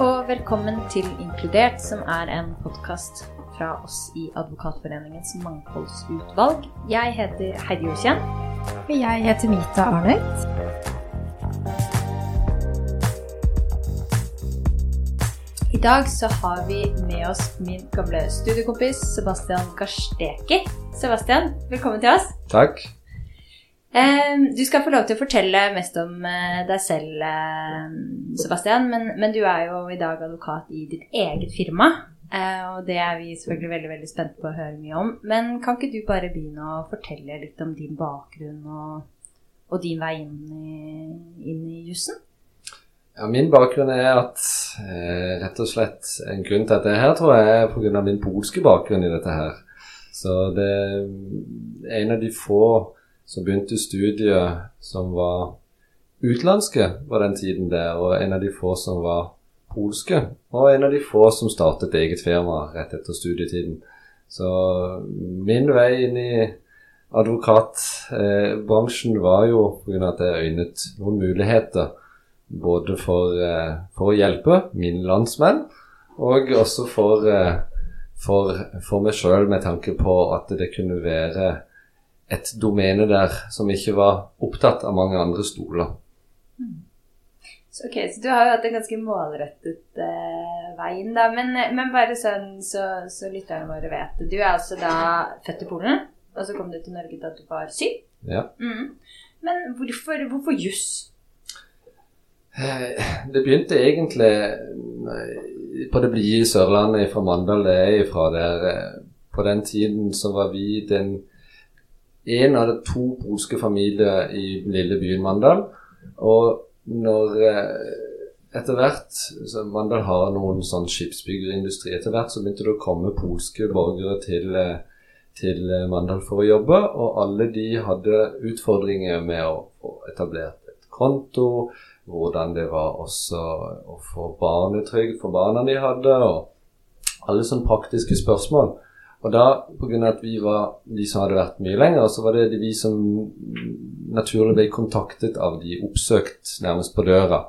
og velkommen til Inkludert, som er en podkast fra oss i Advokatforeningens mangfoldsutvalg. Jeg heter Heidi Jokjen. Og jeg heter Mita Arnøyt. I dag så har vi med oss min gamle studiekompis Sebastian Garsteki. Sebastian, velkommen til oss. Takk. Du skal få lov til å fortelle mest om eh, deg selv, Sebastian. Men, men du er jo i dag advokat i ditt eget firma. eh, Og det er vi selvfølgelig veldig veldig spente på å høre mye om. Men kan ikke du bare begynne å fortelle litt om din bakgrunn og, og din vei inn i, inn i jussen? Ja, min bakgrunn er at eh, rett og slett en grunn til at jeg er her, tror jeg, er pga. min polske bakgrunn i dette her. Så det er en av de få som begynte studiet som var utenlandske på den tiden der, og en av de få som var polske, og en av de få som startet eget firma rett etter studietiden. Så min vei inn i advokatbransjen var jo pga. at jeg øynet noen muligheter både for, eh, for å hjelpe mine landsmenn, og også for, eh, for, for meg sjøl med tanke på at det kunne være et domene der som ikke var opptatt av mange andre stoler. Så, ok, så du har jo hatt en ganske målrettet eh, vei inn, da. Men, men bare sånn så, så lytterne våre vet det. Du er altså da født i Polen, og så kom du til Norge da du var syv. Ja. Mm. Men hvorfor, hvorfor juss? Eh, Det begynte egentlig eh, på det blide Sørlandet fra Mandal det er ifra. Der, eh, på den tiden så var vi den en av de to polske familier i den lille byen Mandal. Og når eh, etter hvert så Mandal har noen sånn skipsbyggerindustri. Etter hvert så begynte det å komme polske borgere til, eh, til Mandal for å jobbe, og alle de hadde utfordringer med å få etablert et konto, hvordan det var også å få barnetrygd for barna de hadde, og alle sånne praktiske spørsmål. Og da, pga. at vi var de som hadde vært mye lenger, så var det de vi som naturlig ble kontaktet av de oppsøkt nærmest på døra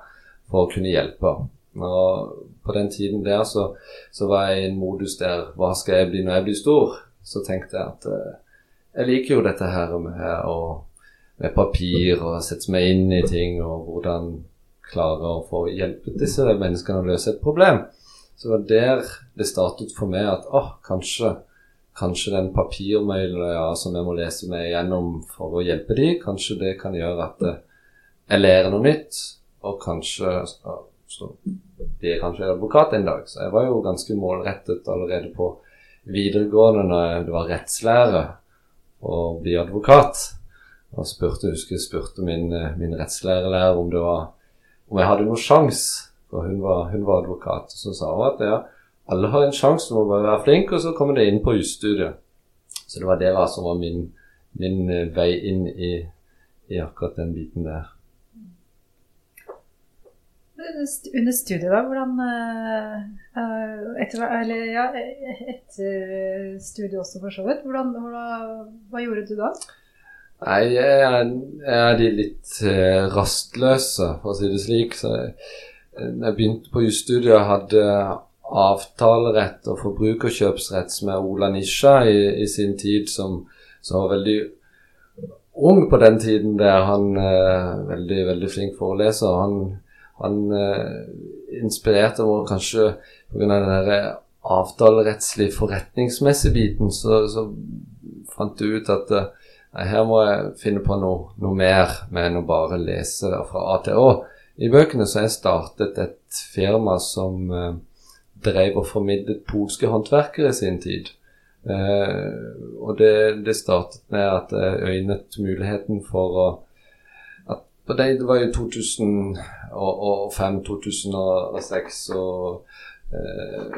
for å kunne hjelpe. Og på den tiden der så, så var jeg i en modus der Hva skal jeg bli når jeg blir stor? Så tenkte jeg at eh, jeg liker jo dette her med, og, med papir og sette meg inn i ting og hvordan klare å få hjulpet disse menneskene å løse et problem. Så det var der det startet for meg at åh, kanskje Kanskje den papirmølla som jeg må lese meg gjennom for å hjelpe dem, kanskje det kan gjøre at eh, jeg lærer noe nytt, og kanskje så, så blir jeg kanskje advokat en dag. Så jeg var jo ganske målrettet allerede på videregående når det var rettslære å bli advokat. Og spurte, husker jeg spurte min, eh, min rettslærerlærer om om jeg hadde noen sjanse, for hun var, hun var advokat. Og så sa hun at ja, alle har en sjanse, du må bare være flink, og så kommer det inn på jusstudiet. Så det var det som var min, min eh, vei inn i, i akkurat den biten der. Under studiet, da, hvordan eh, eh, etter, eller, ja, etter studiet også, for så vidt. Hvordan, hva gjorde du da? Nei, jeg er, jeg er de litt rastløse, for å si det slik. Så jeg, jeg begynte på jusstudiet, hadde avtalerett og forbrukerkjøpsrett som er Ola Nisja i, i sin tid, som, som var veldig ung på den tiden der. Han eh, veldig, veldig flink foreleser. Han, han eh, inspirerte meg kanskje pga. den der avtalerettslige, forretningsmessige biten, så, så fant du ut at eh, her må jeg finne på noe, noe mer enn å bare lese fra A til Å i bøkene. Så jeg startet et firma som eh, drev og formidlet polske håndverkere i sin tid. Eh, og det, det, startet med at jeg øynet muligheten for å at det, det var jo 2005-2006, og eh,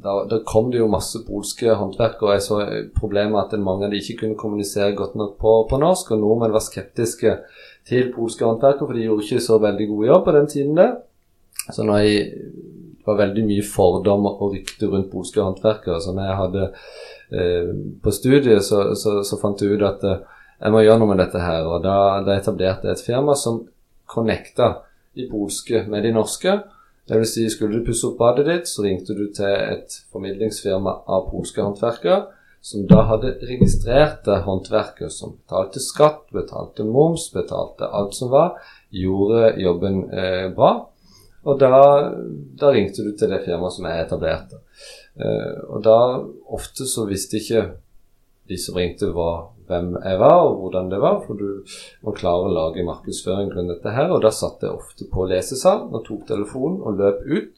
da, da, kom det jo masse polske håndverkere, og jeg så problemet at mange av de ikke kunne kommunisere godt nok på, på norsk, og nordmenn var skeptiske til polske håndverkere, for de gjorde ikke så veldig god jobb på den tiden der. Så når jeg, det var veldig mye fordom og rykte rundt polske håndverkere. Så når jeg hadde eh, på studiet, så, så, så, fant jeg ut at eh, jeg må gjøre noe med dette her. Og da, da etablerte jeg et firma som connecta de polske med de norske. Det vil si, skulle du pusse opp badet ditt, så ringte du til et formidlingsfirma av polske håndverkere, som da hadde registrerte håndverkere som betalte skatt, betalte moms, betalte alt som var, gjorde jobben eh, bra. Og da, da, ringte du til det firmaet som jeg etablerte. Eh, og da ofte så visste ikke de som ringte, var hvem jeg var og hvordan det var, for du må klare å lage markedsføring rundt dette her. Og da satt jeg ofte på lesesal og tok telefonen og løp ut.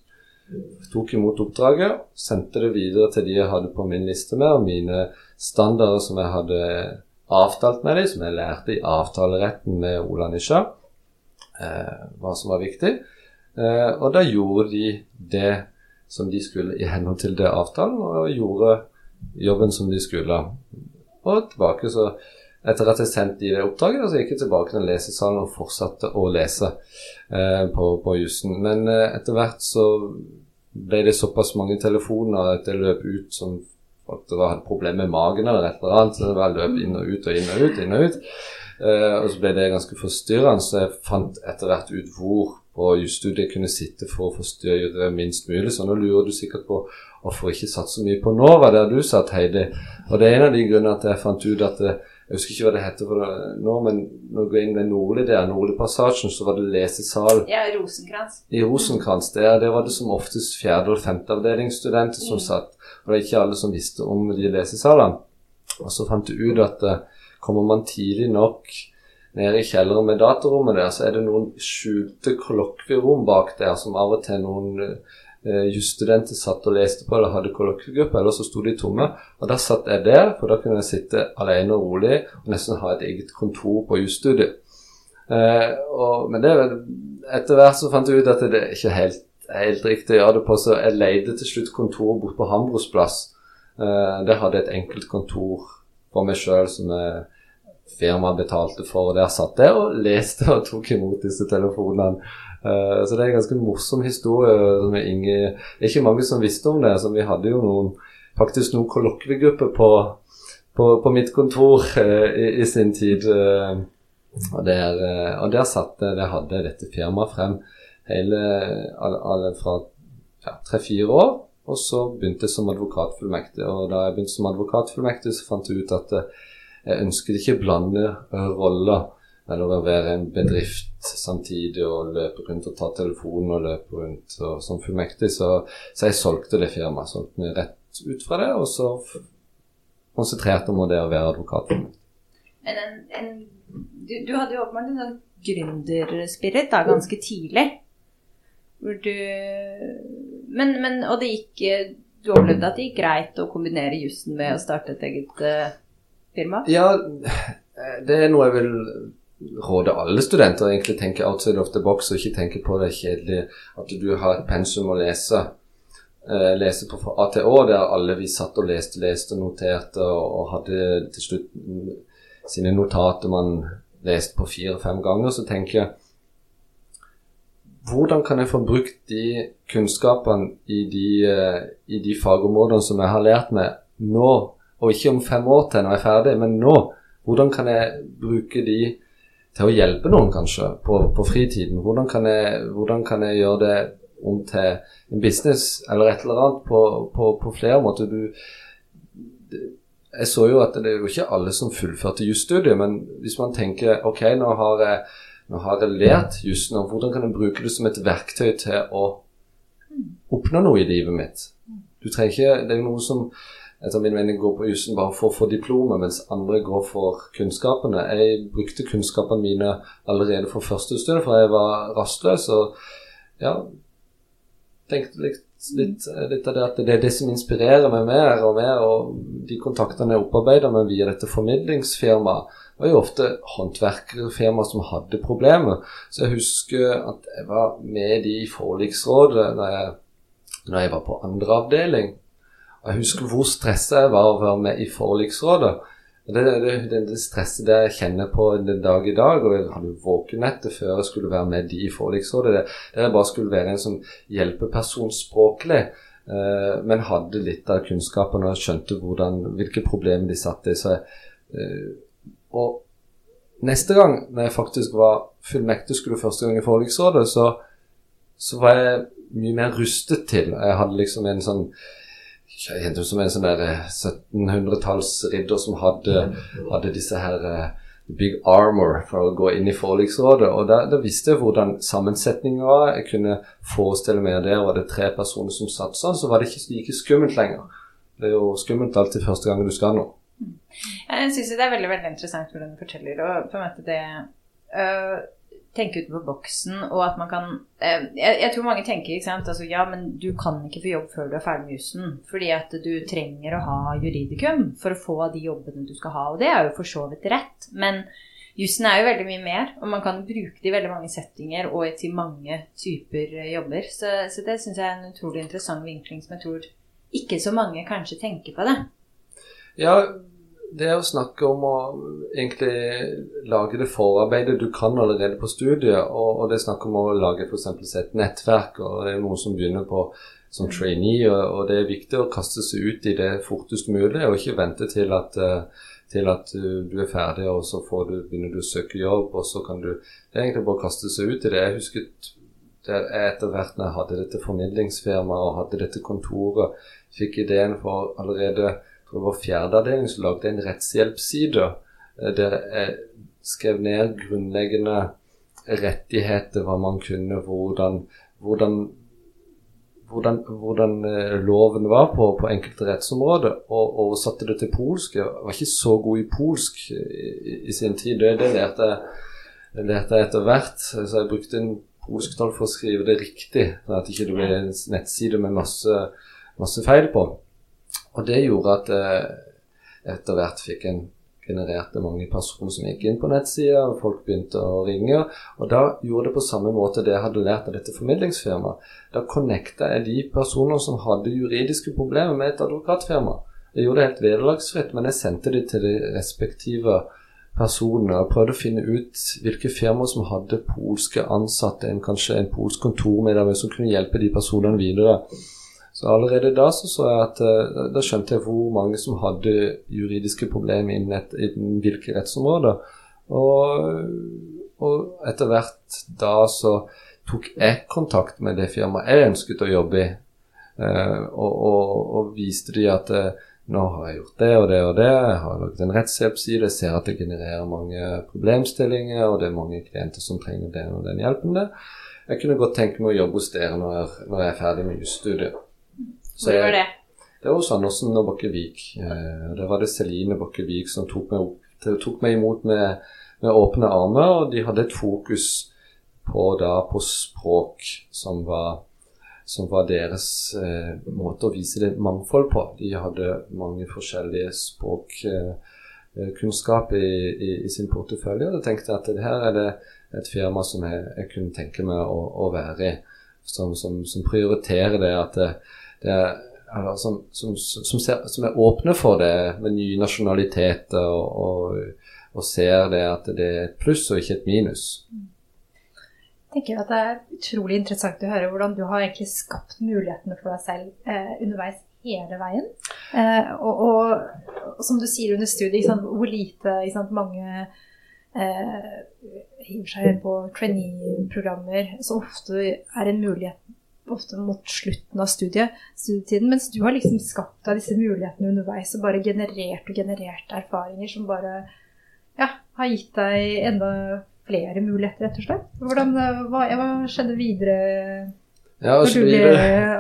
Tok imot oppdraget, sendte det videre til de jeg hadde på min liste med, og mine standarder som jeg hadde avtalt med dem, som jeg lærte i avtaleretten med Ola Nisha, eh, hva som var viktig. Eh, og da gjorde de det som de skulle i henhold til det avtalen, og gjorde jobben som de skulle. Og tilbake så etter at jeg sendte de det oppdraget, så gikk jeg tilbake til lesesalen og fortsatte å lese eh, på, på jussen. Men eh, etter hvert så ble det såpass mange telefoner at jeg løp ut som at det var et problem med magen eller et eller annet. Så det var løp inn og ut og inn og ut. inn Og ut. Eh, og så ble det ganske forstyrrende, så jeg fant etter hvert ut hvor på jusstudiet kunne sitte for å forstyrre minst mulig. Så nå lurer du sikkert på hvorfor ikke satt så mye på Nova der du satt, Heidi. Og det er en av de grunnene at jeg fant ut at det, Jeg husker ikke hva det heter det nå, men når du går inn ved Nordli der, Nordli-passasjen, så var det lesesal. Ja, Rosenkrantz. I Rosenkrantz. Der, der var det som oftest fjerde- og femteavdelingsstudenter som mm. satt. Og det er ikke alle som visste om de lesesalene. Og så fant du ut at uh, kommer man tidlig nok nede i kjelleren med datarommet der, så er det noen skjulte kollokvierom bak der som av og til noen eh, jusstudenter satt og leste på eller hadde kollokviegruppe, eller så sto de tomme. Og da satt jeg der, for da kunne jeg sitte alene og rolig og nesten ha et eget kontor på jusstudiet. Eh, men det, etter hvert så fant jeg ut at det er ikke helt, helt riktig å gjøre det på, så jeg leide til slutt kontor bort på Hambros plass. Eh, der hadde jeg et enkelt kontor for meg sjøl som jeg firmaet betalte for. og Der satt jeg og leste og tok imot disse telefonene. Uh, så det er en ganske morsom historie. Som er, inge, det er ikke mange som visste om det. så Vi hadde jo noen, faktisk noen kollokviegrupper på, på, på, mitt kontor uh, i, i, sin tid. Uh, og, der, og der satt jeg, der hadde dette firmaet frem hele, alle, alle fra tre-fire ja, år. Og så begynte jeg som advokatfullmektig. Og da jeg begynte som advokatfullmektig, så fant jeg ut at jeg ønsket ikke å blande roller eller å være en bedrift samtidig og løpe rundt og ta telefonen og løpe rundt og, som fullmektig. Så, så, jeg solgte det firmaet. Solgte meg rett ut fra det, og så konsentrerte meg om det å være advokat. Men en, en, du, du, hadde jo åpenbart en sånn gründerspirit da, ganske tidlig. Hvor du men, men, Og det gikk Du opplevde at det gikk greit å kombinere jussen med å starte et eget uh, firma? Ja, det er noe jeg vil råde alle studenter egentlig tenke outside of the box og ikke tenke på det kjedelige at du har et pensum å lese. Eh, lese på ATÅ, der alle vi satt og leste, leste og noterte og, og hadde til slutt sine notater man leste på fire-fem ganger, så tenker jeg hvordan kan jeg få brukt de kunnskapene i de, uh, i de fagområdene som jeg har lært meg nå, og ikke om fem år til når jeg er ferdig, men nå? Hvordan kan jeg bruke de til å hjelpe noen, kanskje, på, på fritiden? Hvordan kan, jeg, hvordan kan, jeg, gjøre det om til en business eller et eller annet på, på, på flere måter? Du, jeg så jo at det er jo ikke alle som fullførte jusstudiet, men hvis man tenker ok, nå har jeg, nå har jeg lært jussen, hvordan kan jeg bruke det som et verktøy til å oppnå noe i livet mitt? Du trenger ikke, Det er jo noe som etter min mening går på jussen bare for å få diplomet, mens andre går for kunnskapene. Jeg brukte kunnskapene mine allerede for første stund, for jeg var rastløs. Og ja, tenkte litt, litt, litt, av det at det er det som inspirerer meg mer og mer. Og de kontaktene jeg opparbeider meg via dette formidlingsfirmaet, var jo ofte håndverkerfirmaer som hadde problemer. Så jeg husker at jeg var med i forliksrådet når jeg, når jeg var på andre avdeling. Jeg husker hvor stressa jeg var å være med i forliksrådet. Det, det, det, det stresset det jeg kjenner på den dag i dag, og jeg hadde våkenettet før jeg skulle være med de i forliksrådet, det, der jeg bare skulle være en sånn hjelpeperson språklig, eh, men hadde litt av kunnskapen og skjønte hvordan, hvilke problemer de satt i. Så, eh, og neste gang, når jeg faktisk var fullmektig skulle første gang i forliksrådet, så, så var jeg mye mer rustet til. Jeg hadde liksom en sånn jeg som en sånn 1700-tallsridder som hadde, hadde, disse her uh, big armor for å gå inn i forliksrådet. Og da, da, visste jeg hvordan sammensetningen var. Jeg kunne forestille meg der var det tre personer som satt sånn, så var det ikke like skummelt lenger. Det er jo skummelt alltid første gang du skal noe. Jeg syns det er veldig veldig interessant hvordan du forteller. og på en måte det uh, tenke utenfor boksen, og at man kan eh, jeg, jeg, tror mange tenker ikke sant, altså ja, men du kan ikke få jobb før du er ferdig med jussen. Fordi at du trenger å ha juridikum for å få de jobbene du skal ha. Og det er jo for så vidt rett. Men jussen er jo veldig mye mer, og man kan bruke det i veldig mange settinger og til mange typer jobber. Så, så det syns jeg er en utrolig interessant vinkling som jeg tror ikke så mange kanskje tenker på det. Ja, det er å snakke om å egentlig lage det forarbeidet du kan allerede på studiet. Og, og det er snakk om å lage f.eks. et nettverk. og Det er noen som begynner på som trainee, og, og, det er viktig å kaste seg ut i det fortest mulig, og ikke vente til at, eh, til at du er ferdig, og så du, begynner du å søke jobb, og så kan du Det er egentlig bare å kaste seg ut i det. Jeg husket der etter hvert når jeg hadde dette formidlingsfirmaet og hadde dette kontoret, fikk ideen for allerede for det var fjerde avdeling som lagde en rettshjelpsside eh, der jeg skrev ned grunnleggende rettigheter, hva man kunne, hvordan, hvordan, hvordan, hvordan eh, loven var på, på enkelte rettsområder, og oversatte det til polsk. Jeg var ikke så god i polsk i, i sin tid. Det, det lærte jeg, lærte jeg etter hvert. Så jeg brukte en polsk tall for å skrive det riktig, sånn at det ikke ble en nettside med masse, masse feil på. Og det gjorde at jeg etter hvert fikk en genererte mange personer som gikk inn på nettsida, og folk begynte å ringe. Og da gjorde det på samme måte det jeg hadde lært av dette formidlingsfirmaet. Da connecta jeg de personer som hadde juridiske problemer med et advokatfirma. Jeg gjorde det helt vederlagsfritt, men jeg sendte de til de respektive personene og prøvde å finne ut hvilke firmaer som hadde polske ansatte, en, kanskje en polsk kontormedarbeider som kunne hjelpe de personene videre. Så allerede da så, så jeg at eh, da skjønte jeg hvor mange som hadde juridiske problemer innen, et, innen hvilke rettsområder. Og, og etter hvert da så tok jeg kontakt med det firmaet jeg ønsket å jobbe i, eh, og, og, og, viste de at eh, nå har jeg gjort det og det og det, jeg har laget en rettshjelpsside, jeg ser at det genererer mange problemstillinger, og det er mange klienter som trenger den og den hjelpen der. Jeg kunne godt tenke meg å jobbe hos dere når når jeg er ferdig med jusstudiet. Hvor var det? Det var hos Andersen og Bakkevik. Eh, det var det Celine Bakkevik som tok meg, opp, tok meg imot med, med, åpne armer. Og de hadde et fokus på, da, på språk som var, som var deres eh, måte å vise det mangfold på. De hadde mange forskjellige språkkunnskap eh, i, i, i, sin portefølje. Og jeg tenkte at det her er det et firma som jeg, jeg kunne tenke meg å, å være i. Som, som, som, prioriterer det at det, er, som, som, som, ser, som, er åpne for det med nye nasjonaliteter, og, og, og, ser det at det er et pluss og ikke et minus. Jeg tenker at Det er utrolig interessant å høre hvordan du har egentlig skapt mulighetene for deg selv eh, underveis hele veien. Eh, og, og, og, som du sier under studiet, sant, hvor lite sant, mange eh, hiver seg på trainee-programmer, så ofte er en mulighet ofte mot slutten av studiet, studietiden, mens du har liksom skapt deg disse mulighetene underveis og bare generert og generert erfaringer som bare ja, har gitt deg enda flere muligheter, rett og slett. Hvordan, hva, hva skjedde videre ja, når du ble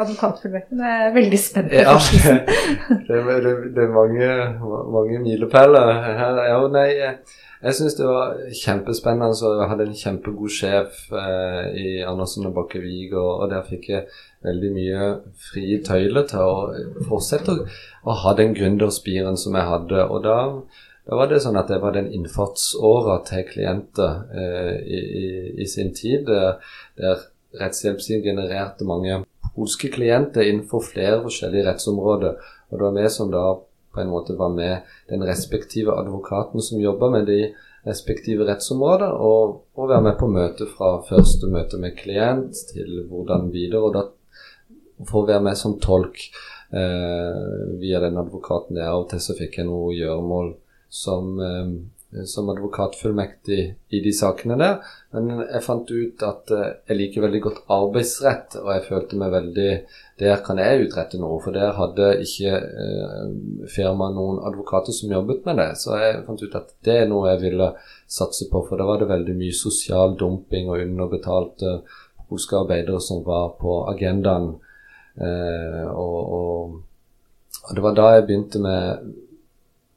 advokatfullmektig? Det er veldig spennende. Ja, det, det, det, er mange, mange milepæler. Ja, nei, jeg syns det var kjempespennende. Så jeg hadde en kjempegod sjef eh, i Andersen og Bakkevig, og, og, der fikk jeg veldig mye frie tøyler til å fortsette å, ha den gründerspiren som jeg hadde. Og da, da, var det sånn at jeg var den innfartsåra til klienter eh, i, i, i, sin tid, der, der rettshjelpssiden genererte mange polske klienter innenfor flere forskjellige rettsområder. Og det var vi som da på en måte var med den respektive advokaten som jobba med de respektive rettsområder, og, og, være med på møte fra første møte med klient til hvordan videre. og da For å være med som tolk eh, via den advokaten der. Av og til så fikk jeg noe gjøremål som, eh, som advokatfullmektig i de sakene der. Men jeg fant ut at eh, jeg liker veldig godt arbeidsrett, og jeg følte meg veldig Der kan jeg utrette noe, for der hadde ikke eh, firmaet noen advokater som jobbet med det. Så jeg fant ut at det er noe jeg ville satse på, for da var det veldig mye sosial dumping og underbetalte polske arbeidere som var på agendaen. Eh, og, og, og det var da jeg begynte med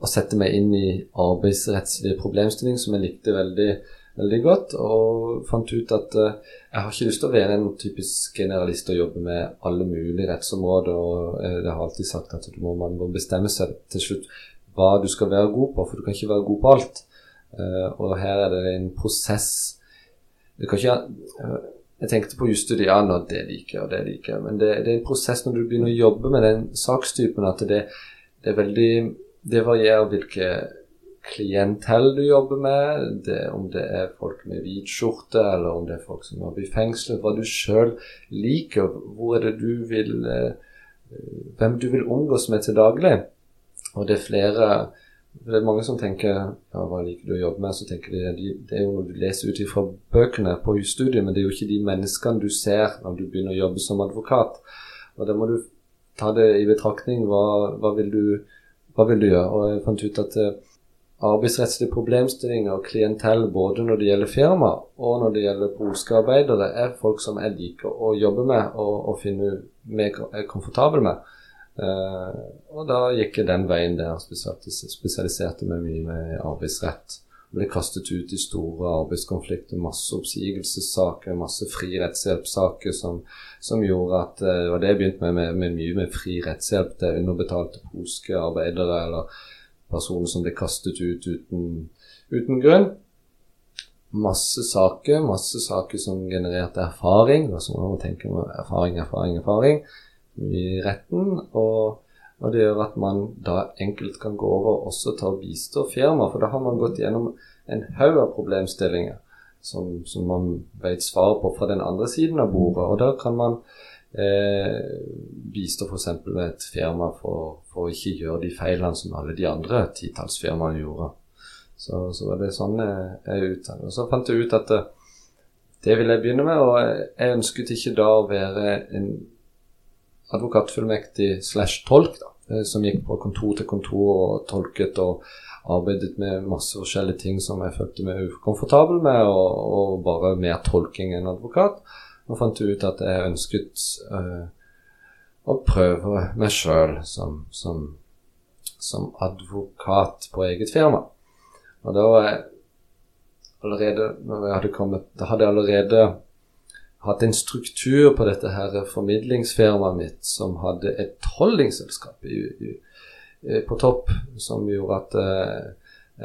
å sette meg inn i arbeidsrettslige problemstillinger som jeg likte veldig, veldig godt, og fant ut at uh, jeg har ikke lyst til å være en typisk generalist og jobbe med alle mulige rettsområder. og Jeg har alltid sagt at må, man må bestemme seg til slutt hva du skal være god på, for du kan ikke være god på alt. Uh, og her er det en prosess du kan ikke, Jeg tenkte på jusstudiene, og det liker jeg, og det liker jeg. Men det, det, er en prosess når du begynner å jobbe med den sakstypen, at det, det er veldig det varierer hvilke klientell du jobber med, det, om det er folk med hvit skjorte, eller om det er folk som jobber i fengsel, hva du sjøl liker, hvor er det du vil eh, Hvem du vil omgås med til daglig. Og det er flere det er mange som tenker ja, hva liker du å jobbe med? Så tenker de, Det er jo noe du leser ut fra bøkene på studiet, men det er jo ikke de menneskene du ser når du begynner å jobbe som advokat. Og da må du ta det i betraktning. Hva, hva vil du hva vil du gjøre? Og jeg fant ut at uh, arbeidsrettslige problemstillinger og klientell både når det gjelder firma og når det gjelder polske arbeidere, er folk som jeg liker å jobbe med og, og finne meg er komfortabel med. Uh, og da gikk jeg den veien der, spesialiserte meg mye med arbeidsrett. Ble kastet ut i store arbeidskonflikter, masse oppsigelsessaker, masse fri rettshjelpssaker som, som, gjorde at Og var det begynte med, med, med mye med fri rettshjelp til underbetalte polske arbeidere eller personer som ble kastet ut uten, uten grunn. Masse saker, masse saker som genererte erfaring. Og så må man tenke med erfaring, erfaring, erfaring i retten. og og det gjør at man da enkelt kan gå over og også til å bistå firma, for da har man gått gjennom en haug av problemstillinger som, som man vet svar på fra den andre siden av bordet. Og da kan man eh, bistå f.eks. med et firma for, for, å ikke gjøre de feilene som alle de andre titalls firmaene gjorde. Så, så var det sånn jeg, jeg utdannet. Og så fant jeg ut at det, eh, det ville jeg begynne med, og jeg ønsket ikke da å være en advokatfullmektig slash tolk, da, eh, som gikk på kontor til kontor og tolket og arbeidet med masse forskjellige ting som jeg følte meg ukomfortabel med, og, og bare mer tolking enn advokat. Og fant ut at jeg ønsket uh, å prøve meg sjøl som, som, som, advokat på eget firma. Og da var jeg allerede Da hadde jeg allerede hatt en struktur på dette her formidlingsfirmaet mitt som hadde et holdingselskap i, i, på topp, som gjorde at eh,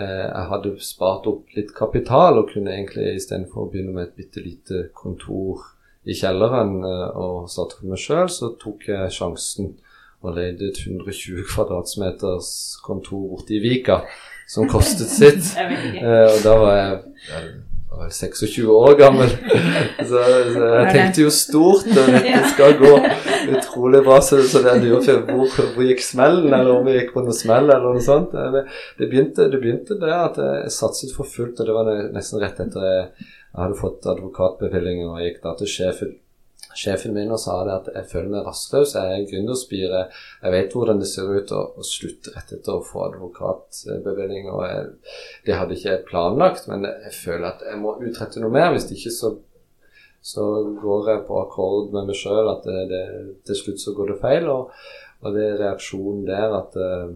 eh, jeg hadde spart opp litt kapital og kunne egentlig istedenfor å begynne med et bitte lite kontor i kjelleren eh, og starte for meg sjøl, så tok jeg sjansen og leide et 120 kvadratmeters kontor borte i Vika, som kostet sitt. eh, og da var jeg var vel 26 år gammel. Så, så, jeg tenkte jo stort, og dette skal gå utrolig bra. Så, så det lurer på hvor, hvor gikk smellen, eller om vi gikk på noe smell, eller noe sånt. Det begynte, det begynte det at jeg satset for fullt, og det var nesten rett etter jeg hadde fått advokatbevilling og gikk da til sjefen sjefen min og sa det at jeg føler meg rastløs. Jeg er gründerspire. Jeg vet hvordan det ser ut å, slutte rett etter å få advokatbevilling. og jeg, Det hadde ikke jeg planlagt, men jeg føler at jeg må utrette noe mer. Hvis ikke så, så går jeg på akkord med meg sjøl at det, det, til slutt så går det feil. Og, og det er reaksjonen der at uh,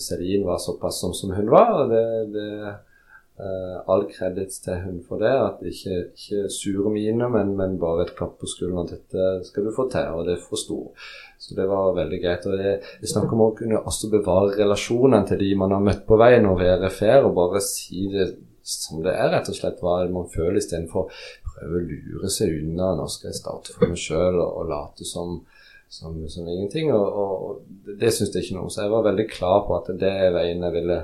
Selin var såpass som, som hun var. og det, det Uh, all kreditt til hun for det. At ikke, ikke sure mine, men, men, bare et klapp på skulderen. At dette skal du få til, og det forsto Så det var veldig greit. og Det, det snakker om å kunne også bevare relasjonen til de man har møtt på veien, og være fair, og bare si det som det er, rett og slett. Hva man føler, istedenfor prøve å lure seg unna. Nå skal jeg starte for meg sjøl og, og, late som, som, som ingenting. Og, og, det syns jeg ikke noe. Så jeg var veldig klar på at det er veien jeg ville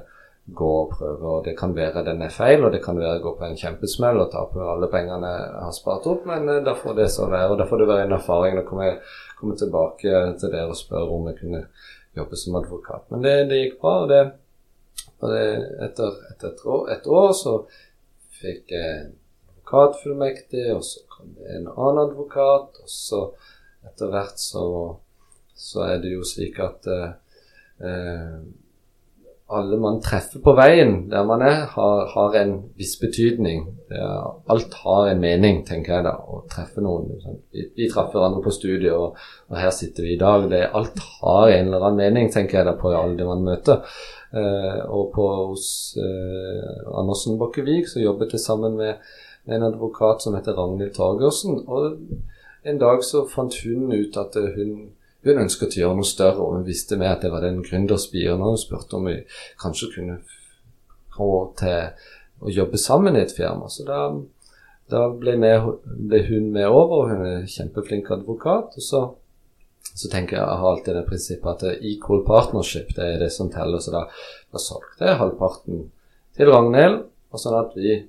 gå og prøve. og Det kan være den er feil, og det kan være å gå på en kjempesmell og tape alle pengene jeg har spart opp, men uh, da får det så være. og Da får det være en erfaring. Da kommer jeg komme tilbake til dere og spørre om jeg kunne jobbe som advokat. Men det, det gikk bra. og det Og det, etter, etter et, år, et år så fikk jeg advokatfullmektig, og så kom det en annen advokat, og så etter hvert så, så er det jo slik at eh, alle man treffer på veien der man er, har, har en viss betydning. Er, alt har en mening, tenker jeg da, å treffe noen. Sånn. Vi, vi traff hverandre på studiet, og, og, her sitter vi i dag. Det, alt har en eller annen mening, tenker jeg da, på alle de man møter. Eh, og på, hos eh, Andersen Bakkevik så jobbet jeg sammen med en advokat som heter Ragnhild Torgersen. Og en dag så fant hun ut at hun hun ønsket å gjøre noe større, og hun visste med at det var den gründerspiren. Og hun spurte om vi kanskje kunne få til å jobbe sammen i et firma. Så da, da ble, med, ble, hun med over, og hun er kjempeflink advokat. Og så, så tenker jeg, jeg har alltid det prinsippet at equal partnership det er det som teller. Så da, da solgte jeg halvparten til Ragnhild, og sånn at vi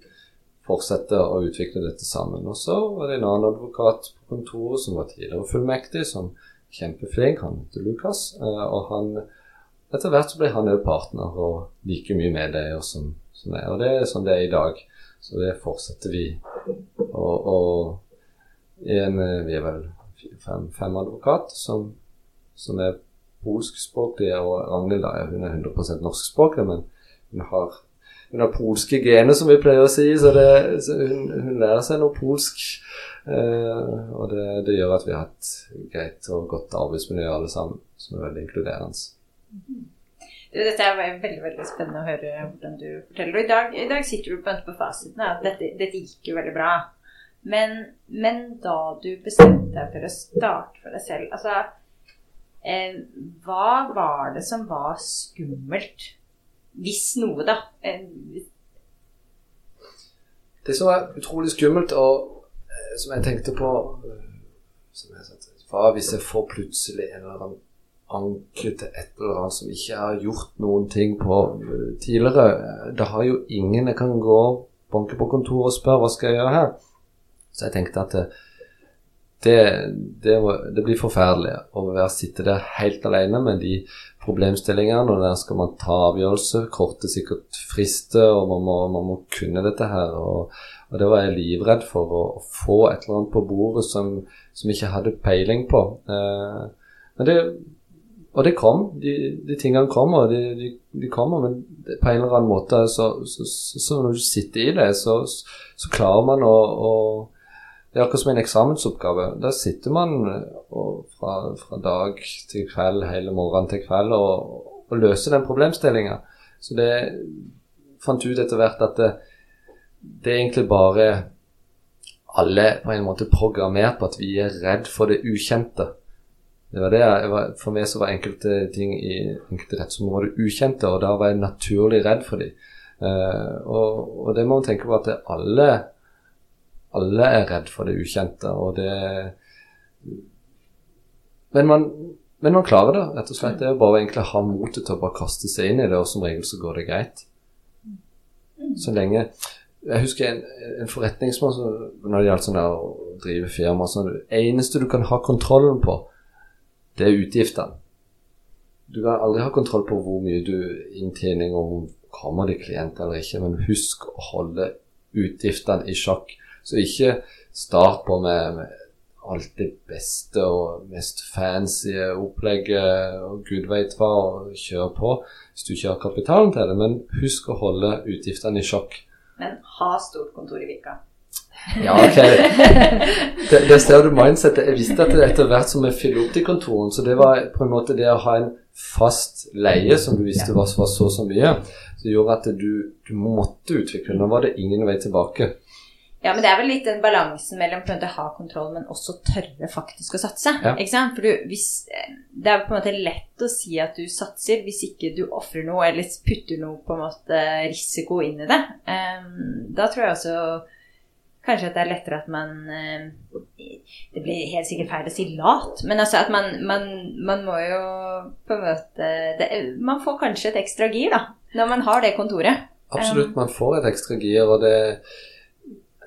fortsetter å utvikle dette sammen. Og så var det en annen advokat på kontoret som var tidligere fullmektig, som kjempeflink. Han heter Lukas. Eh, og han etter hvert så ble han òg partner og like mye medeier som, som jeg. Og det er sånn det er i dag. Så det fortsetter vi. Og, og en, eh, vi er vel fem, fem advokat som, som er polskspråklige, og Ragnhild er hun er 100 norskspråklig, men hun har, hun har polske gener, som vi pleier å si, så, det, så hun, hun, lærer seg noe polsk Uh, og det, det, gjør at vi har et greit og godt arbeidsmiljø alle sammen, som er veldig inkluderende. Dette er veldig veldig spennende å høre hvordan du forteller. Og i dag, i dag sitter du på, på fasiten at dette, dette, gikk jo veldig bra. Men, men, da du bestemte deg for å starte for deg selv, altså eh, Hva var det som var skummelt? Hvis noe, da. Eh, det som er utrolig skummelt, og Eh, som jeg tenkte på eh, som jeg sa, Hva hvis jeg får plutselig en eller annen anke til et eller annet som ikke har gjort noen ting på tidligere? Det har jo ingen jeg kan gå banke på kontoret og spørre hva skal jeg gjøre her. Så jeg tenkte at det, det, det, blir forferdelig å være, sitte der helt alene med de problemstillingene. Og der skal man ta avgjørelse, korte sikkert frister, og man må, man må kunne dette her. og og det var jeg livredd for å få et eller annet på bordet som, som ikke hadde peiling på. Eh, men det, og det kom. De, de tingene kommer, de, de, de, kommer, men på en eller annen måte så, så, så, så når du sitter i det, så, klarer man å, å det er akkurat som en eksamensoppgave. Der sitter man fra, fra, dag til kveld, hele morgenen til kveld, og, og løser den problemstillinga. Så det fant ut etter hvert at det, det er egentlig bare alle på en måte programmert på at vi er redd for det ukjente. Det var det jeg, For meg så var enkelte ting i enkelte rettsområder ukjente, og da var jeg naturlig redd for dem. Uh, og, og, det må man tenke på at alle, alle er redd for det ukjente, og det men man, men man klarer det, rett og slett. Det er bare egentlig å ha motet til å bare kaste seg inn i det, og som regel så går det greit. Så lenge jeg husker en, en forretningsmann når det gjaldt sånn å drive firma sånn, Det eneste du kan ha kontrollen på, det er utgiftene. Du kan aldri ha kontroll på hvor mye du inntjening og om kommer det klienter eller ikke, men husk å holde utgiftene i sjakk. Så ikke start på med, med alt det beste og mest fancy opplegget og gud veit hva, og kjør på hvis du ikke har kapitalen til det. Men husk å holde utgiftene i sjokk. men ha stort kontor i Vika. Ja, ok. Det, det ser du mindsettet. Jeg visste at det etter hvert som jeg fyller opp de kontorene, så det var på en måte det å ha en fast leie som du visste var, var så så mye, som gjorde at du, du måtte utvikle. Nå var det ingen vei tilbake. Ja, men det er vel litt den balansen mellom måte ha kontroll, men også tørre faktisk å satse. Ja. Ikke sant? For du, hvis, det er på en måte lett å si at du satser hvis ikke du ofrer noe eller putter noe på en måte risiko inn i det. Um, da tror jeg også kanskje at det er lettere at man um, Det blir helt sikkert feil å si lat, men altså at man, man, man må jo på en måte det, Man får kanskje et ekstra gir, da, når man har det kontoret. Absolutt, man får et ekstra gir, og det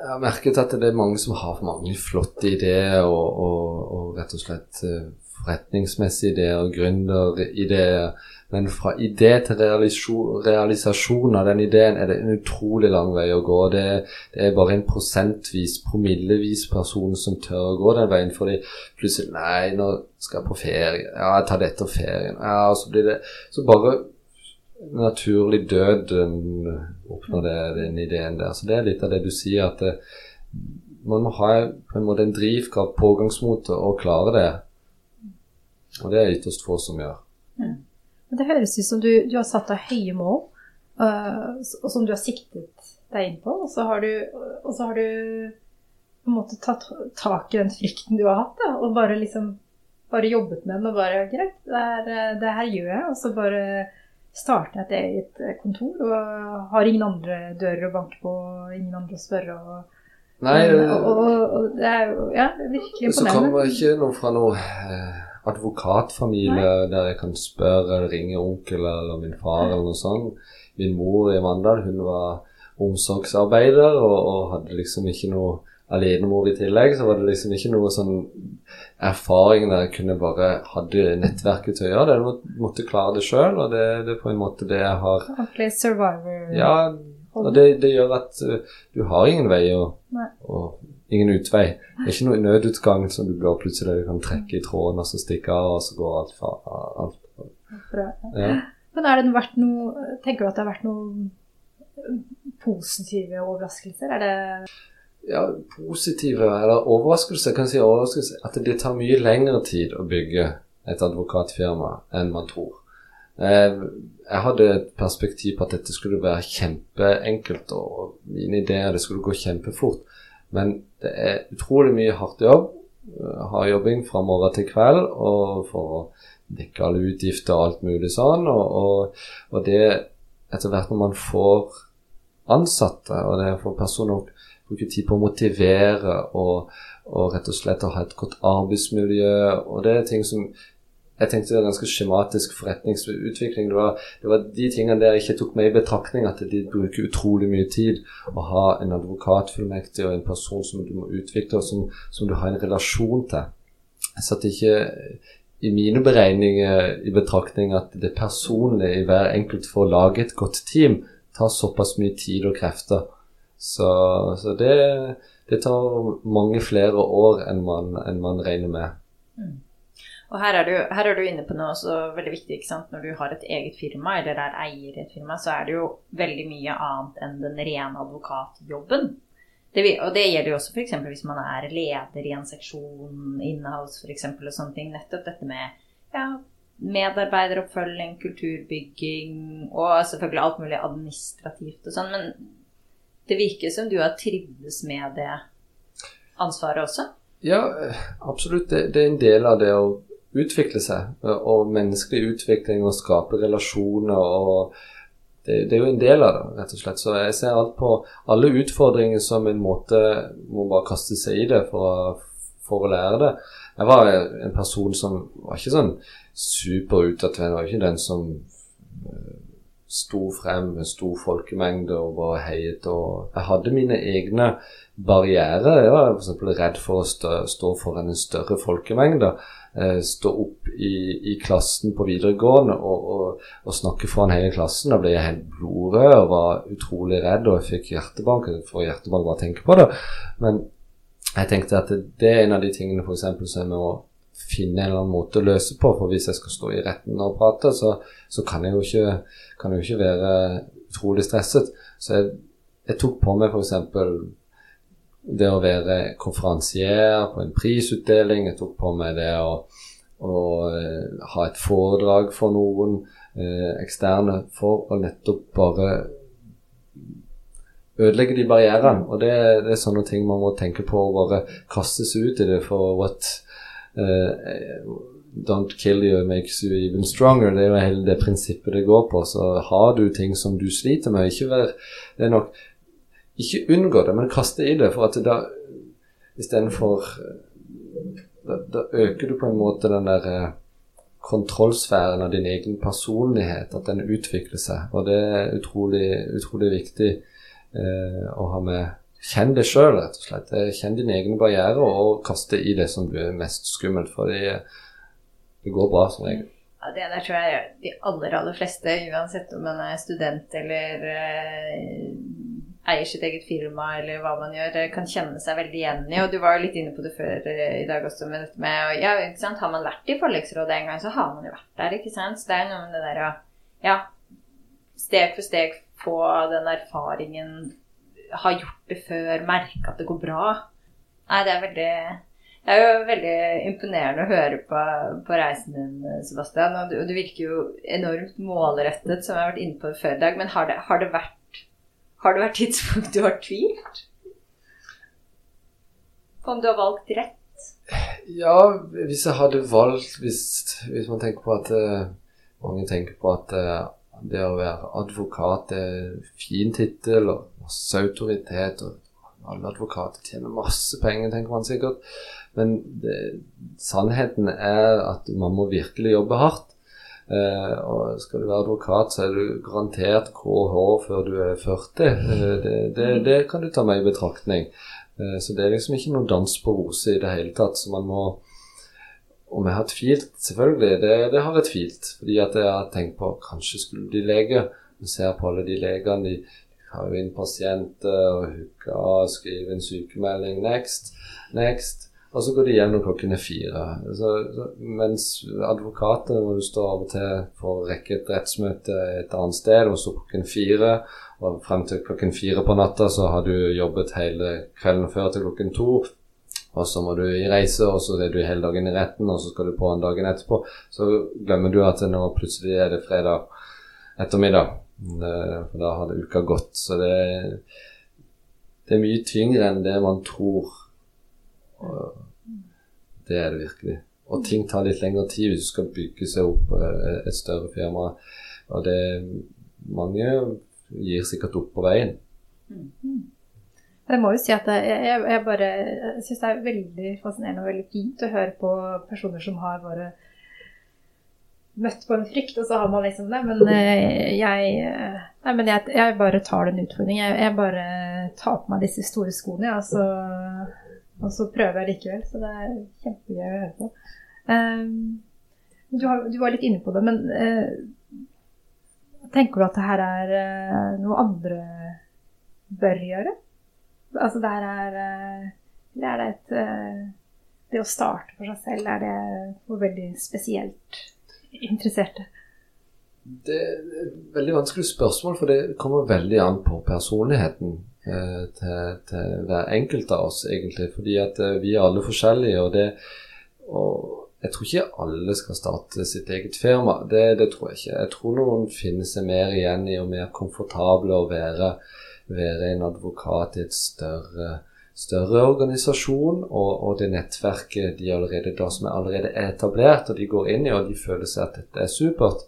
jeg har merket at det er mange som har mange flotte ideer og, og, og rett og slett uh, forretningsmessige ideer og gründerideer. Men fra idé til realisasjon av den ideen er det en utrolig lang vei å gå. Det, det er bare en prosentvis, promillevis person som tør å gå den veien. Fordi plutselig Nei, nå skal jeg på ferie. Ja, jeg tar dette og ferien. Ja, og så blir det Så bare naturlig død oppnår det, den ideen der. Så det er litt av det du sier, at det, man må ha på en måte en drivkraft, pågangsmot, og klare det. Og det er ytterst få som gjør. Mm. Det høres ut som du, du har satt deg høye mål, uh, og som du har siktet deg inn på. Og så har du, så har du på en måte tatt tak i den frykten du har hatt, da, og bare liksom bare jobbet med den og bare Greit, det, her, det her gjør jeg. Og så bare starter jeg et eget kontor og har ingen andre dører å banke på, ingen andre å spørre. og Nei, og, og, og, det er jo ja, virkelig imponerende. Så kommer ikke noe fra noe eh, advokatfamilie Nei. der jeg kan spørre eller ringe onkel eller min far eller noe sånt. Min mor i Mandal hun var omsorgsarbeider og, og hadde liksom ikke noe alenemor i tillegg, så var det liksom ikke noe sånn erfaring der jeg kunne bare hadde nettverket til å gjøre det. Jeg måtte klare det sjøl, og det, det, er på en måte det jeg har Ordentlig survivor. Ja, og det, det gjør at uh, du har ingen vei og, og ingen utvei. Det er ikke noe nødutgang som du bare plutselig kan trekke i tråden og så stikke av, og så går alt fra alt. Bra. Ja. Men er det vært noe Tenker du at det har vært noen positive overraskelser? Er det ja, positive eller overraskelser. Kan si overraskelse at det tar mye lengre tid å bygge et advokatfirma enn man tror. Eh, jeg hadde et perspektiv på at dette skulle være kjempeenkelt, og mine ideer det skulle gå kjempefort. Men det er utrolig mye hardt jobb. Eh, Hard jobbing fra morgen til kveld og for å dekke alle utgifter og alt mulig sånn. Og, og, og det etter hvert når man får ansatte, og det får personer bruke tid på å motivere og, og rett og slett å ha et godt arbeidsmiljø, og det er ting som jeg tenkte det var ganske skjematisk forretningsutvikling. Det var, det var, de tingene der jeg ikke tok med i betraktning, at de bruker utrolig mye tid. Å ha en advokatfullmektig og en person som du må utvikle, og som, som du har en relasjon til. Jeg satte ikke i mine beregninger i betraktning at det personlige i hver enkelt for å lage et godt team tar såpass mye tid og krefter. Så, så det, det, tar mange flere år enn man, enn man regner med. Mm. Og her er, du, her er, du, inne på noe også veldig viktig. ikke sant? Når du har et eget firma, eller er eier i et firma, så er det jo veldig mye annet enn den rene advokatjobben. Det, og det gjelder jo også f.eks. hvis man er leder i en seksjon inhouse f.eks. og sånne ting. Nettopp dette med ja, medarbeideroppfølging, kulturbygging og selvfølgelig alt mulig administrativt og sånn. Men det virker som du har trivdes med det ansvaret også? Ja, absolutt. Det, det, er en del av det å utvikle seg. Og menneskelig utvikling og skape relasjoner. og det, det, er jo en del av det, rett og slett. Så jeg ser alt på alle utfordringer som en måte må bare kaste seg i det for for å lære det. Jeg var en person som var ikke sånn super Jeg Var ikke den som eh, sto frem med stor folkemengde og bare heiet. Og jeg hadde mine egne barrierer. Jeg var f.eks. redd for å stå, stå foran en større folkemengde eh, stå opp i, i, klassen på videregående og, og, og, snakke foran hele klassen. Da ble jeg helt blodrød og var utrolig redd, og jeg fikk hjertebank. Jeg hjertebank bare å tenke på det. Men jeg tenkte at det er en av de tingene for eksempel, som jeg må finne en eller annen måte å løse på. For hvis jeg skal stå i retten og prate, så, så kan, jeg ikke, kan, jo ikke, være utrolig stresset. Så jeg, jeg tok på meg f.eks det å være konferansier på en prisutdeling. Jeg tok på meg det å, å uh, ha et foredrag for noen eh, eksterne for å nettopp bare ødelegge de barrierene. Og det, det, er sånne ting man må tenke på og bare kaste seg ut i det for what uh, Don't kill you makes you even stronger. Det er jo hele det prinsippet det går på. Så har du ting som du sliter med, ikke vær Det er nok ikke unngå det, men kaste i det. For at da istedenfor da, da øker du på en måte den der eh, kontrollsfæren av din egen personlighet, at den utvikler seg. Og det er utrolig, utrolig viktig eh, å ha med Kjenn det sjøl, rett og slett. Eh, kjenn dine egne barrierer og kast det i det som er mest skummelt. For det går bra som regel. Ja, det der tror jeg de aller, aller fleste, uansett om man er student eller eh, eier sitt eget firma eller hva man gjør, eh, kan kjenne seg veldig igjen i. Og du var jo litt inne på det før eh, i dag også med dette med ja, ikke sant? Har man vært i forliksrådet en gang, så har man jo vært der, ikke sant. Så det er noe med det der å ja, steg for steg få den erfaringen, ha gjort det før, merke at det går bra. Nei, det er veldig det er jo veldig imponerende å høre på, på reisen din, Sebastian. Og du, du, virker jo enormt målrettet, som jeg har vært inne på før i dag. Men har det, har det, vært, har det vært tidspunkt du har tvilt? På om du har valgt rett? Ja, hvis jeg hadde valgt Hvis, hvis man tenker på at uh, Mange tenker på at uh, det å være advokat er fin tittel og masse autoritet. og alle advokater tjener masse penger, tenker man sikkert. Men det, sannheten er at man må virkelig jobbe hardt. Eh, og skal du være advokat, så er du garantert KH før du er 40. Eh, det, det, det, kan du ta med i betraktning. Eh, så det er liksom ikke noe dans på roser i det hele tatt. Så man må Om jeg har tvilt? Selvfølgelig, det har jeg tvilt. Fordi at jeg har tenkt på kanskje skulle bli lege. Du ser på alle de legene, de har inn pasienter og hooker, skriver en sykemelding. Next, next. Og så går de når klokken er fire. Så, mens advokater hvor du står av og til for å rekke et rettsmøte et annet sted, og så klokken fire. Og frem til klokken fire på natta så har du jobbet hele kvelden før til klokken to. Og så må du i reise, og så er du hele dagen i retten, og så skal du på en dagen etterpå. Så glemmer du at nå plutselig er det fredag ettermiddag. Eh, for da hadde uka gått. Så det, det er mye tyngre enn det man tror. Det er det virkelig. Og ting tar litt lengre tid hvis du skal bygge seg opp eh, et større firma. Og det mange gir sikkert opp på veien. Jeg må jo si at jeg, jeg, jeg bare syns det er veldig fascinerende og veldig fint å høre på personer som har bare møtt på en frykt, og så har man liksom det. Men eh, jeg, eh, nei, men jeg, jeg bare tar den utfordringen. Jeg, jeg, bare tar på meg disse store skoene, ja, og, så, og så prøver jeg likevel. Så det er kjempegøy å høre på. Um, du, har, du, var litt inne på det, men uh, tenker du at det her er uh, noe andre bør gjøre? Altså det her er uh, er det et Det å starte for seg selv, er det noe veldig spesielt? Interesserte? Det er et veldig vanskelig spørsmål, for det kommer veldig an på personligheten eh, til, til, hver enkelt av oss, egentlig. Fordi at eh, vi er alle forskjellige, og, det, og jeg tror ikke alle skal starte sitt eget firma. Det, det, tror jeg ikke. Jeg tror noen finner seg mer igjen i og mer komfortable å være, være en advokat i et større større organisasjon, og, og, det nettverket de allerede da som er allerede etablert, og de går inn i, og de føler seg at dette er supert.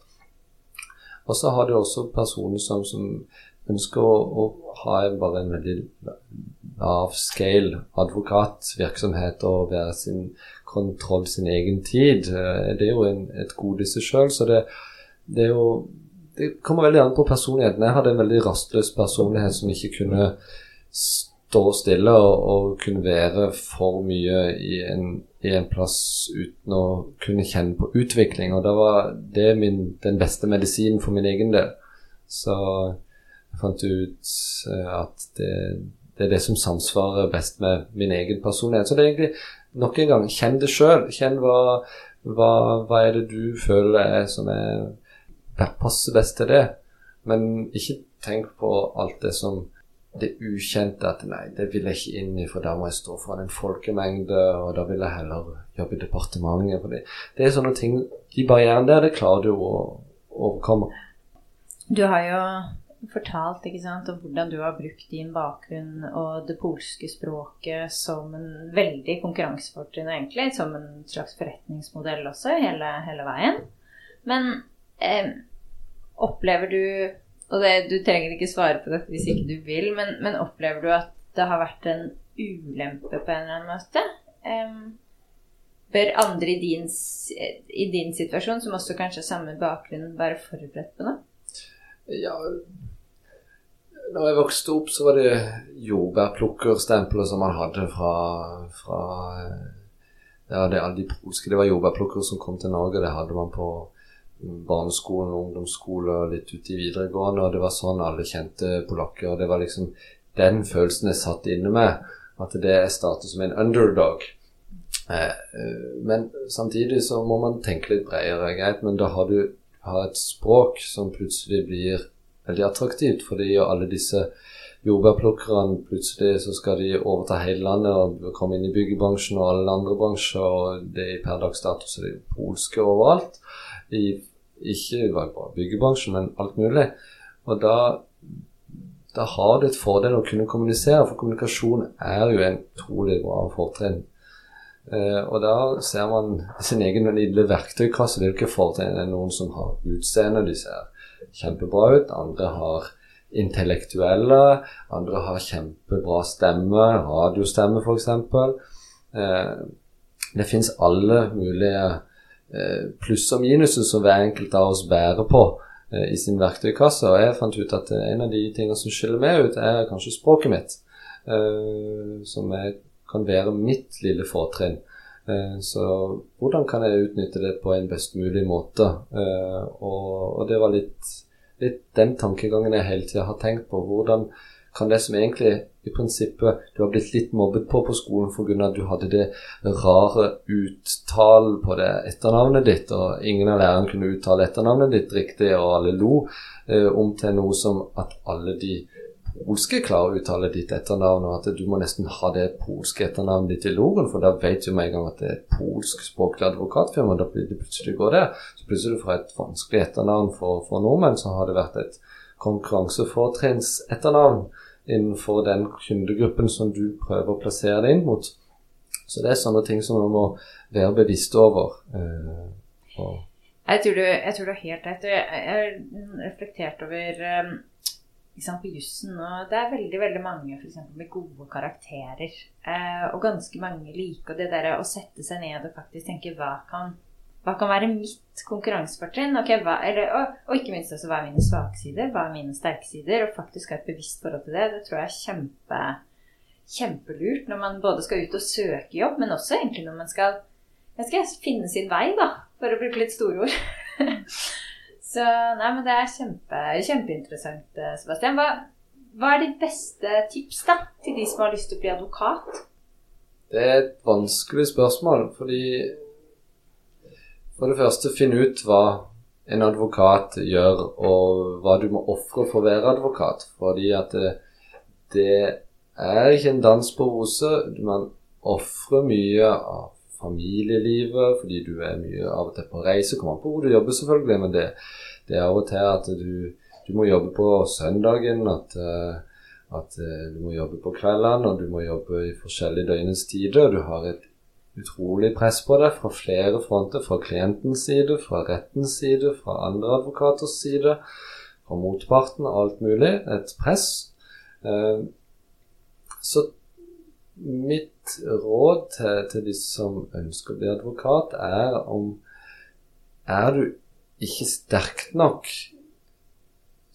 Og så har du også personer som, som ønsker å, å, ha bare en veldig lav scale advokatvirksomhet og være sin kontroll sin egen tid. Eh, det er jo en, et gode i seg sjøl, så det, det, er jo Det kommer veldig an på personligheten. Jeg hadde en veldig rastløs personlighet som ikke kunne stå stille og, og, kunne være for mye i en, i en, plass uten å kunne kjenne på utvikling. Og det var det min, den beste medisinen for min egen del. Så jeg fant ut eh, at det, det er det som samsvarer best med min egen personlighet. Så det er egentlig nok en gang kjenn det sjøl. Kjenn hva, hva, hva, er det du føler er som er, passer best til det. Men ikke tenk på alt det som det ukjente at nei, det vil jeg ikke inn i, for da må jeg stå foran en folkemengde, og da vil jeg heller jobbe i departementet. For det, det er sånne ting De barrierene der, det klarer du å overkomme. Du har jo fortalt ikke sant, om hvordan du har brukt din bakgrunn og det polske språket som en veldig konkurransefortrinn, egentlig. Som en slags forretningsmodell også, hele, hele veien. Men eh, opplever du og det, du trenger ikke svare på dette hvis ikke du vil, men, men, opplever du at det har vært en ulempe på en eller annen måte? Um, bør andre i din, i din, situasjon, som også kanskje har samme bakgrunn, være forberedt på noe? Ja Når jeg vokste opp, så var det jordbærplukkerstempelet som man hadde fra, fra ja, det, alle de polske Det var jordbærplukkere som kom til Norge. Det hadde man på barneskolen ungdomsskole og litt ute i videregående. Og det var sånn alle kjente polakker. Og det var liksom den følelsen jeg satt inne med. At det er status som en underdog. Eh, eh, men samtidig så må man tenke litt bredere. Greit, men da har du har et språk som plutselig blir veldig attraktivt, fordi alle disse jordbærplukkerne plutselig så skal de overta hele landet og komme inn i byggebransjen og alle andre bransjer, og det er per dags dato så det er polske overalt. I, ikke bare byggebransjen, men alt mulig. Og da, da har det et fordel å kunne kommunisere, for kommunikasjon er jo en utrolig bra fortrinn. Uh, og da ser man sin egen lille verktøykasse. Det er jo ikke fortrinn Det er noen som har utseende, de ser kjempebra ut. Andre har intellektuelle. Andre har kjempebra stemme, radiostemme f.eks. Uh, det fins alle mulige pluss og minuser som hver enkelt av oss bærer på i sin verktøykasse. Og jeg fant ut at en av de tingene som skiller meg ut, er kanskje språket mitt. som jeg kan være mitt lille fortrinn. Eh, så hvordan kan jeg utnytte det på en best mulig måte? Eh, og, det var litt, litt den tankegangen jeg hele tida har tenkt på. Hvordan kan det som egentlig i prinsippet du har blitt litt mobbet på på skolen pga. at du hadde det rare uttalen på det etternavnet ditt, og ingen av lærerne kunne uttale etternavnet ditt riktig, og alle lo, eh, om til noe som at alle de polske klarer å uttale ditt etternavn, og at du må nesten ha det polske etternavnet ditt i logoen, for da vet du med en gang at det er et polskspråklig advokatfirma. Da blir det plutselig går det. Så plutselig fra et vanskelig etternavn for, for, nordmenn, så har det vært et konkurransefortrinnsetternavn. etternavn innenfor den kundegruppen som du prøver å plassere deg inn mot. Så det er sånne ting som man må være bevisst over. Eh, jeg, tror du, jeg tror du har helt rett. Jeg har reflektert over um sant, på jussen. Og det er veldig veldig mange for eksempel, med gode karakterer. Eh, og ganske mange liker det der å sette seg ned og faktisk tenke hva kan, hva kan være mitt konkurransefortrinn? Okay, og, og, ikke minst også hva er mine svake hva er mine sterke sider? Og faktisk ha et bevisst forhold til det. Det tror jeg er kjempe, kjempelurt når man både skal ut og søke jobb, men også egentlig når man skal, skal finne sin vei, da, for å bruke litt store ord. Så nei, men det er kjempe, kjempeinteressant, eh, Sebastian. Hva, hva, er ditt beste tips da, til de som har lyst til å bli advokat? Det er et vanskelig spørsmål, fordi For det første, finn ut hva en advokat gjør, og hva du må ofre for å være advokat. Fordi at det, det er ikke en dans på roser. Man ofrer mye av familielivet, fordi du er mye av og til på reise. Kommer an på hvor du jobber, selvfølgelig, men det, det er av og til at du, du må jobbe på søndagen, at, eh, at, eh, du må jobbe på kveldene, og du må jobbe i forskjellige døgnets tider. Du har et utrolig press på deg fra flere fronter, fra klientens side, fra rettens side, fra andre advokaters side, fra motparten, alt mulig. Et press. Eh, så mitt råd til, til de som ønsker å bli advokat, er om Er du ikke sterk nok,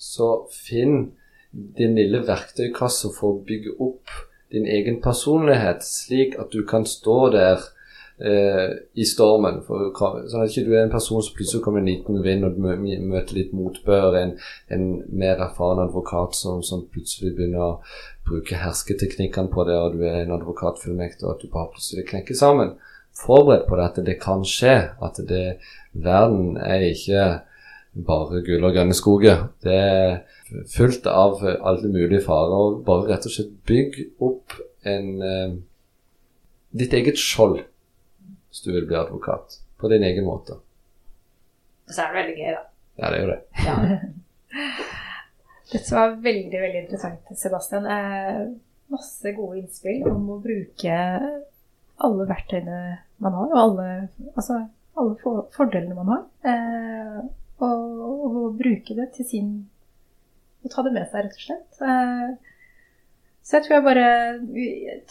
så finn din lille verktøykasse for å bygge opp din egen personlighet, slik at du kan stå der eh, i stormen. For, sånn at ikke du er en person som plutselig kommer en liten vind, og møter litt motbør. En, en mer erfaren advokat som, som, plutselig begynner å bruke hersketeknikkene på det, og du er en advokatfullmektig, og at du bare plutselig knekker sammen. Forberedt på det at det kan skje. At det, verden er ikke bare gull og grønne skoger. Det er fullt av alle mulige farer. og Bare rett og slett bygg opp en eh, ditt eget skjold hvis du vil bli advokat. På din egen måte. Og så er det veldig gøy, da. Ja, det er jo det. Ja. Dette var veldig, veldig interessant, Sebastian. Eh, masse gode innspill om å bruke alle verktøyene man har, og alle, altså, alle for, fordelene man har. Eh, og, og, bruke det til sin Og ta det med seg, rett og slett. Eh, så jeg tror jeg bare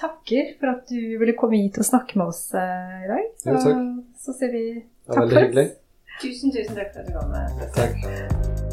takker for at du ville komme hit og snakke med oss uh, i dag. Jo, takk. Så sier vi takk for oss. Tusen, tusen takk for at du kom. Med. Takk.